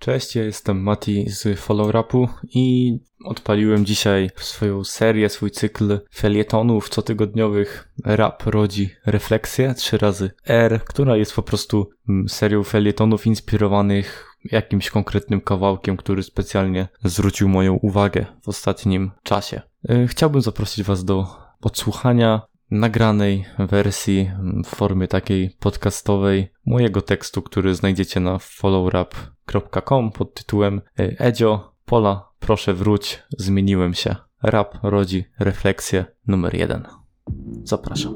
Cześć, ja jestem Mati z Follow Rapu i odpaliłem dzisiaj swoją serię, swój cykl felietonów cotygodniowych Rap rodzi refleksję trzy razy R, która jest po prostu mm, serią felietonów inspirowanych jakimś konkretnym kawałkiem, który specjalnie zwrócił moją uwagę w ostatnim czasie. E, chciałbym zaprosić Was do odsłuchania nagranej wersji w formie takiej podcastowej mojego tekstu, który znajdziecie na followrap.com pod tytułem e, Edzio, Pola, proszę wróć, zmieniłem się. Rap rodzi refleksję numer jeden. Zapraszam.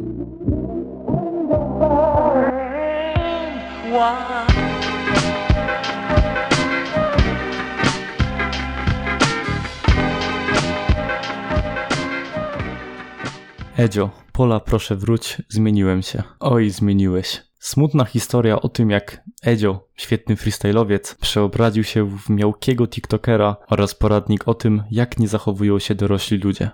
Edzio, Pola, proszę wróć, zmieniłem się. Oj, zmieniłeś. Smutna historia o tym, jak Edzio, świetny freestyle'owiec, przeobraził się w miałkiego tiktokera oraz poradnik o tym, jak nie zachowują się dorośli ludzie.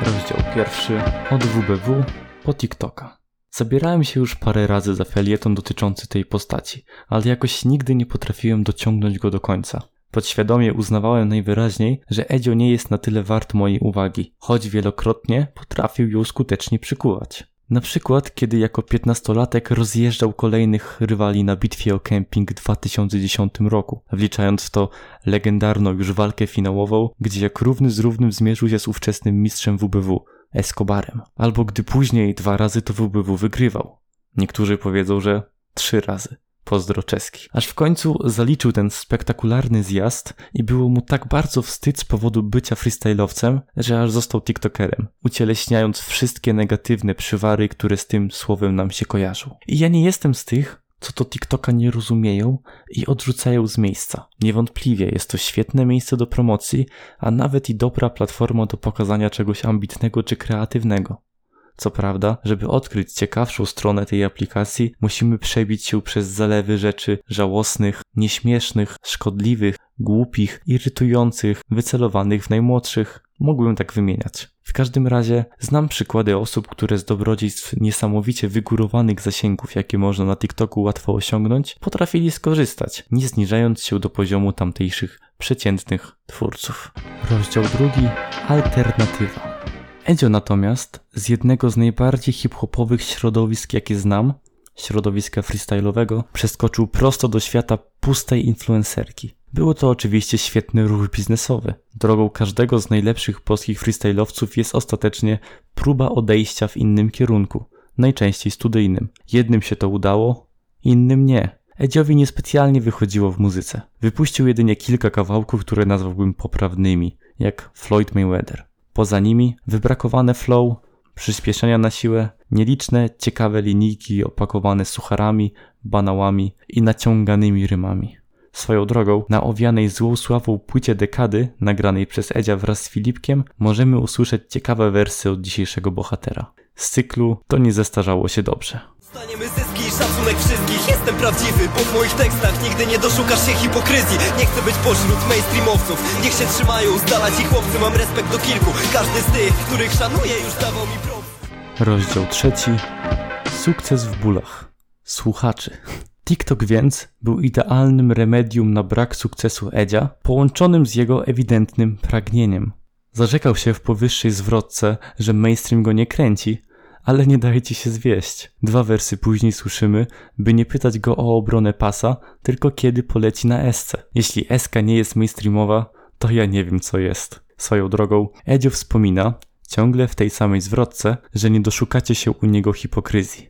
Rozdział pierwszy od WBW po TikToka. Zabierałem się już parę razy za felieton dotyczący tej postaci, ale jakoś nigdy nie potrafiłem dociągnąć go do końca. Podświadomie uznawałem najwyraźniej, że Edzio nie jest na tyle wart mojej uwagi, choć wielokrotnie potrafił ją skutecznie przykuwać. Na przykład, kiedy jako piętnastolatek rozjeżdżał kolejnych rywali na bitwie o kemping w 2010 roku, wliczając w to legendarną już walkę finałową, gdzie jak równy z równym zmierzył się z ówczesnym mistrzem WBW, Escobarem. Albo gdy później dwa razy to WBW wygrywał. Niektórzy powiedzą, że trzy razy. Pozdro czeski. Aż w końcu zaliczył ten spektakularny zjazd i było mu tak bardzo wstyd z powodu bycia freestyle'owcem, że aż został tiktokerem, ucieleśniając wszystkie negatywne przywary, które z tym słowem nam się kojarzą. I ja nie jestem z tych, co to TikToka nie rozumieją i odrzucają z miejsca. Niewątpliwie jest to świetne miejsce do promocji, a nawet i dobra platforma do pokazania czegoś ambitnego czy kreatywnego. Co prawda, żeby odkryć ciekawszą stronę tej aplikacji, musimy przebić się przez zalewy rzeczy żałosnych, nieśmiesznych, szkodliwych, głupich, irytujących, wycelowanych w najmłodszych. Mógłbym tak wymieniać. W każdym razie znam przykłady osób, które z dobrodziejstw niesamowicie wygórowanych zasięgów, jakie można na TikToku łatwo osiągnąć, potrafili skorzystać, nie zniżając się do poziomu tamtejszych przeciętnych twórców. Rozdział drugi. Alternatywa. Edzio natomiast z jednego z najbardziej hip-hopowych środowisk, jakie znam, środowiska freestyle'owego, przeskoczył prosto do świata pustej influencerki. Było to oczywiście świetny ruch biznesowy. Drogą każdego z najlepszych polskich freestyle'owców jest ostatecznie próba odejścia w innym kierunku, najczęściej studyjnym. Jednym się to udało, innym nie. Edziowi niespecjalnie wychodziło w muzyce. Wypuścił jedynie kilka kawałków, które nazwałbym poprawnymi, jak Floyd Mayweather. Poza nimi wybrakowane flow, przyspieszenia na siłę, nieliczne ciekawe linijki opakowane sucharami, banałami i naciąganymi rymami. Swoją drogą, na owianej złą sławą płycie dekady, nagranej przez Edzia wraz z Filipkiem, możemy usłyszeć ciekawe wersy od dzisiejszego bohatera. Z cyklu to nie zestarzało się dobrze. Staniemy zyski i szacunek wszystkich Jestem prawdziwy, bo w moich tekstach Nigdy nie doszukasz się hipokryzji Nie chcę być pośród mainstreamowców Niech się trzymają, z dala ci chłopcy Mam respekt do kilku Każdy z tych, których szanuję już dawał mi prób Rozdział trzeci. Sukces w bólach. Słuchaczy. TikTok więc był idealnym remedium na brak sukcesu Edzia, połączonym z jego ewidentnym pragnieniem. Zarzekał się w powyższej zwrotce, że mainstream go nie kręci, ale nie dajcie się zwieść. Dwa wersy później słyszymy, by nie pytać go o obronę pasa, tylko kiedy poleci na esce. Jeśli eska nie jest mainstreamowa, to ja nie wiem co jest. Swoją drogą, Edzio wspomina, ciągle w tej samej zwrotce, że nie doszukacie się u niego hipokryzji.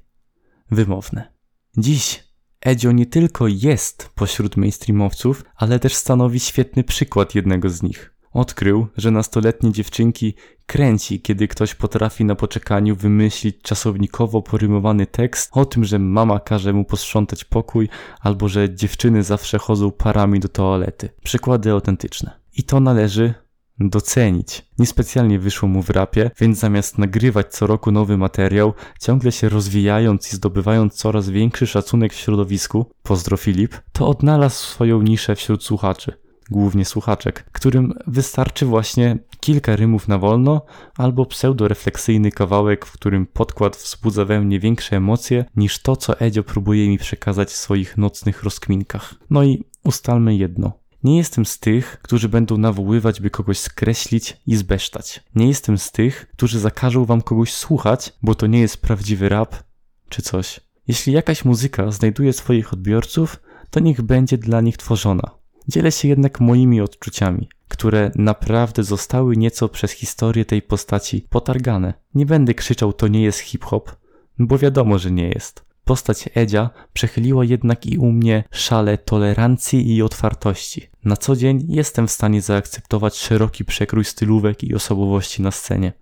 Wymowne. Dziś Edzio nie tylko jest pośród mainstreamowców, ale też stanowi świetny przykład jednego z nich. Odkrył, że nastoletnie dziewczynki kręci, kiedy ktoś potrafi na poczekaniu wymyślić czasownikowo porymowany tekst o tym, że mama każe mu posprzątać pokój, albo że dziewczyny zawsze chodzą parami do toalety. Przykłady autentyczne. I to należy docenić. Niespecjalnie wyszło mu w rapie, więc zamiast nagrywać co roku nowy materiał, ciągle się rozwijając i zdobywając coraz większy szacunek w środowisku, pozdro Filip, to odnalazł swoją niszę wśród słuchaczy głównie słuchaczek, którym wystarczy właśnie kilka rymów na wolno albo pseudorefleksyjny kawałek, w którym podkład wzbudza we mnie większe emocje niż to, co Edzio próbuje mi przekazać w swoich nocnych rozkminkach. No i ustalmy jedno. Nie jestem z tych, którzy będą nawoływać, by kogoś skreślić i zbesztać. Nie jestem z tych, którzy zakażą wam kogoś słuchać, bo to nie jest prawdziwy rap czy coś. Jeśli jakaś muzyka znajduje swoich odbiorców, to niech będzie dla nich tworzona. Dzielę się jednak moimi odczuciami, które naprawdę zostały nieco przez historię tej postaci potargane. Nie będę krzyczał to nie jest hip-hop, bo wiadomo, że nie jest. Postać Edzia przechyliła jednak i u mnie szale tolerancji i otwartości. Na co dzień jestem w stanie zaakceptować szeroki przekrój stylówek i osobowości na scenie.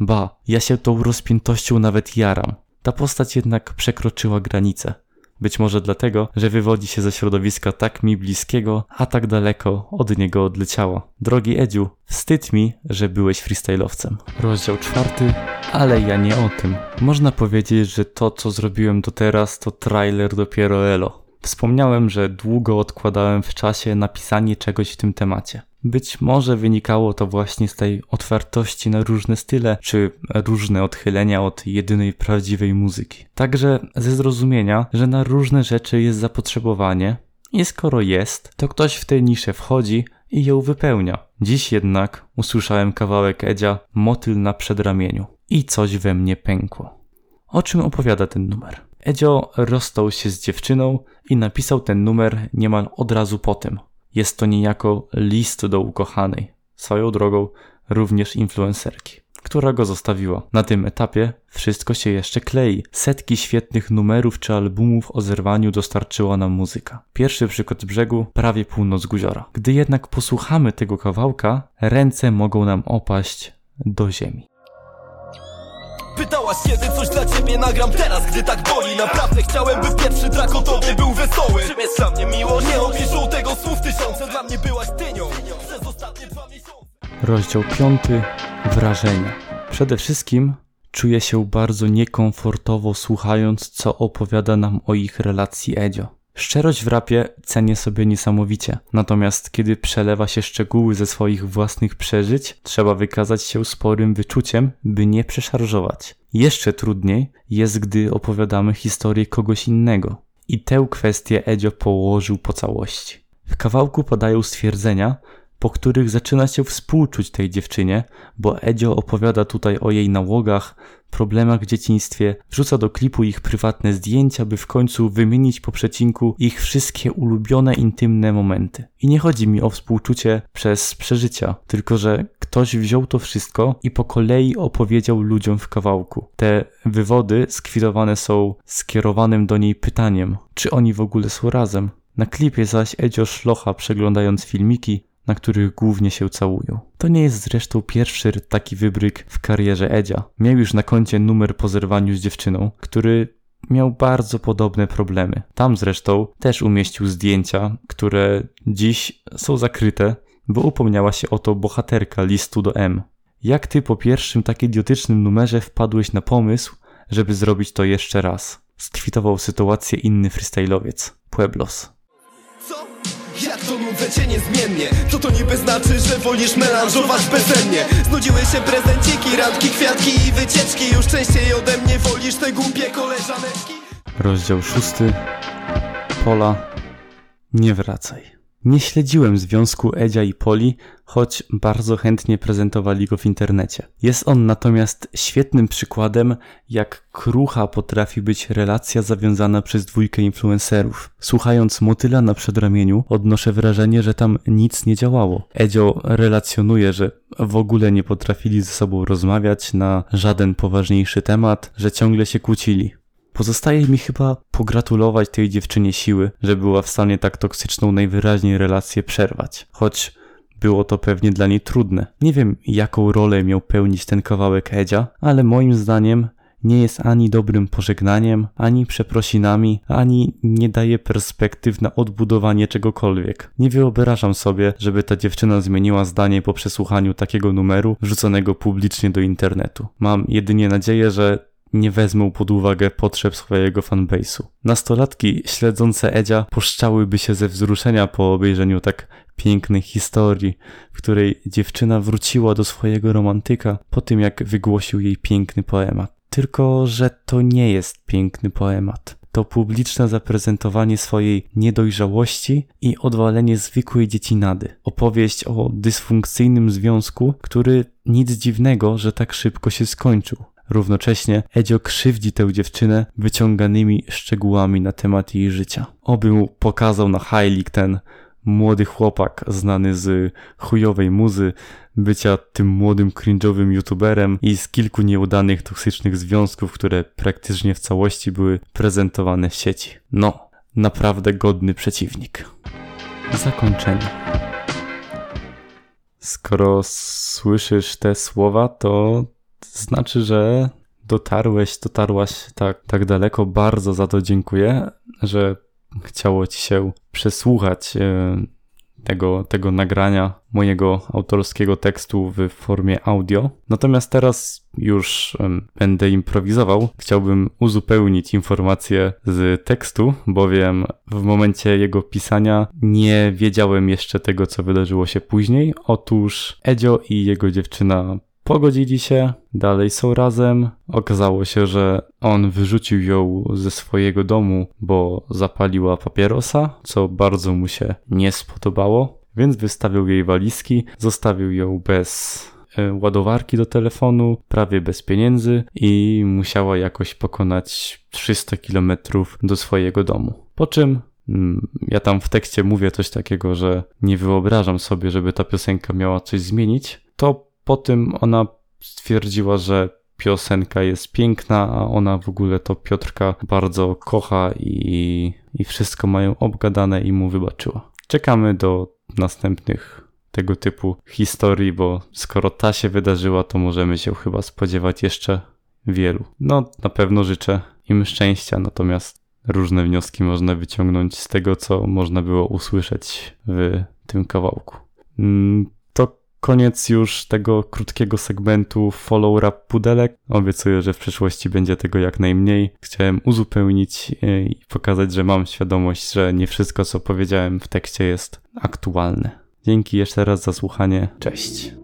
Ba, ja się tą rozpiętością nawet jaram. Ta postać jednak przekroczyła granicę. Być może dlatego, że wywodzi się ze środowiska tak mi bliskiego, a tak daleko od niego odleciała. Drogi Edziu, wstyd mi, że byłeś freestylowcem. Rozdział czwarty, ale ja nie o tym. Można powiedzieć, że to co zrobiłem do teraz to trailer dopiero elo. Wspomniałem, że długo odkładałem w czasie napisanie czegoś w tym temacie. Być może wynikało to właśnie z tej otwartości na różne style, czy różne odchylenia od jedynej prawdziwej muzyki. Także ze zrozumienia, że na różne rzeczy jest zapotrzebowanie i skoro jest, to ktoś w tę niszę wchodzi i ją wypełnia. Dziś jednak usłyszałem kawałek Edzia Motyl na przedramieniu i coś we mnie pękło. O czym opowiada ten numer? Edzio rozstał się z dziewczyną i napisał ten numer niemal od razu po tym. Jest to niejako list do ukochanej, swoją drogą również influencerki, która go zostawiła. Na tym etapie wszystko się jeszcze klei. Setki świetnych numerów czy albumów o zerwaniu dostarczyła nam muzyka. Pierwszy przykład brzegu, prawie północ guziora. Gdy jednak posłuchamy tego kawałka, ręce mogą nam opaść do ziemi. Pytałaś kiedy coś dla ciebie nagram teraz, gdy tak boli Naprawdę chciałem, by pierwszy o tobie był wesoły Czym jest dla mnie? Nie opiszą tego słów tysiące Dla mnie byłaś przez ostatnie dwa miesiące Rozdział piąty. Wrażenia. Przede wszystkim czuję się bardzo niekomfortowo słuchając, co opowiada nam o ich relacji Edzio. Szczerość w rapie cenię sobie niesamowicie, natomiast kiedy przelewa się szczegóły ze swoich własnych przeżyć, trzeba wykazać się sporym wyczuciem, by nie przeszarżować. Jeszcze trudniej jest, gdy opowiadamy historię kogoś innego. I tę kwestię Edzio położył po całości. W kawałku padają stwierdzenia, po których zaczyna się współczuć tej dziewczynie, bo Edzio opowiada tutaj o jej nałogach, problemach w dzieciństwie, wrzuca do klipu ich prywatne zdjęcia, by w końcu wymienić po przecinku ich wszystkie ulubione intymne momenty. I nie chodzi mi o współczucie przez przeżycia, tylko że ktoś wziął to wszystko i po kolei opowiedział ludziom w kawałku. Te wywody skwirowane są skierowanym do niej pytaniem, czy oni w ogóle są razem. Na klipie zaś Edzio szlocha przeglądając filmiki, na których głównie się całują. To nie jest zresztą pierwszy taki wybryk w karierze Edzia. Miał już na koncie numer po zerwaniu z dziewczyną, który miał bardzo podobne problemy. Tam zresztą też umieścił zdjęcia, które dziś są zakryte, bo upomniała się o to bohaterka listu do M. Jak ty po pierwszym tak idiotycznym numerze wpadłeś na pomysł, żeby zrobić to jeszcze raz? Skwitował sytuację inny freestyle'owiec, Pueblos. To nudzę cię niezmiennie Co to niby znaczy, że wolisz melanżować bezemnie Znudziły się prezenciki, randki, kwiatki i wycieczki Już częściej ode mnie wolisz te głupie koleżaneczki Rozdział szósty. Pola. Nie wracaj. Nie śledziłem związku Edzia i Poli, choć bardzo chętnie prezentowali go w internecie. Jest on natomiast świetnym przykładem, jak krucha potrafi być relacja zawiązana przez dwójkę influencerów. Słuchając motyla na przedramieniu, odnoszę wrażenie, że tam nic nie działało. Edzio relacjonuje, że w ogóle nie potrafili ze sobą rozmawiać na żaden poważniejszy temat, że ciągle się kłócili. Pozostaje mi chyba pogratulować tej dziewczynie siły, że była w stanie tak toksyczną najwyraźniej relację przerwać. Choć było to pewnie dla niej trudne. Nie wiem, jaką rolę miał pełnić ten kawałek Edzia, ale moim zdaniem nie jest ani dobrym pożegnaniem, ani przeprosinami, ani nie daje perspektyw na odbudowanie czegokolwiek. Nie wyobrażam sobie, żeby ta dziewczyna zmieniła zdanie po przesłuchaniu takiego numeru wrzuconego publicznie do internetu. Mam jedynie nadzieję, że nie wezmą pod uwagę potrzeb swojego fanbase'u. Nastolatki śledzące Edzia puszczałyby się ze wzruszenia po obejrzeniu tak pięknej historii, w której dziewczyna wróciła do swojego romantyka po tym, jak wygłosił jej piękny poemat. Tylko, że to nie jest piękny poemat. to publiczne zaprezentowanie swojej niedojrzałości i odwalenie zwykłej dziecinady. Opowieść o dysfunkcyjnym związku, który nic dziwnego, że tak szybko się skończył. Równocześnie Edzio krzywdzi tę dziewczynę wyciąganymi szczegółami na temat jej życia. Oby mu pokazał na Heilig ten młody chłopak znany z chujowej muzy, bycia tym młodym cringe'owym youtuberem i z kilku nieudanych toksycznych związków, które praktycznie w całości były prezentowane w sieci. No, naprawdę godny przeciwnik. Zakończenie. Skoro słyszysz te słowa, to znaczy, że dotarłeś, dotarłaś tak, tak daleko. Bardzo za to dziękuję, że chciało ci się przesłuchać e, tego, tego nagrania mojego autorskiego tekstu w formie audio. Natomiast teraz już będę improwizował. Chciałbym uzupełnić informacje z tekstu, bowiem w momencie jego pisania nie wiedziałem jeszcze tego, co wydarzyło się później. Otóż Edzio i jego dziewczyna Pogodzili się, dalej są razem. Okazało się, że on wyrzucił ją ze swojego domu, bo zapaliła papierosa, co bardzo mu się nie spodobało, więc wystawił jej walizki, zostawił ją bez e, ładowarki do telefonu, prawie bez pieniędzy i musiała jakoś pokonać 300 kilometrów do swojego domu. Po czym mm, ja tam w tekście mówię coś takiego, że nie wyobrażam sobie, żeby ta piosenka miała coś zmienić. To po tym ona stwierdziła, że piosenka jest piękna, a ona w ogóle to Piotrka bardzo kocha i, i wszystko mają obgadane i mu wybaczyła. Czekamy do następnych tego typu historii, bo skoro ta się wydarzyła, to możemy się chyba spodziewać jeszcze wielu. No, na pewno życzę im szczęścia, natomiast różne wnioski można wyciągnąć z tego, co można było usłyszeć w tym kawałku. Mm, koniec już tego krótkiego segmentu follow rap pudelek. Obiecuję, że w przyszłości będzie tego jak najmniej. Chciałem uzupełnić e, i pokazać, że mam świadomość, że nie wszystko, co powiedziałem w tekście jest aktualne. Dzięki jeszcze raz za słuchanie. Cześć.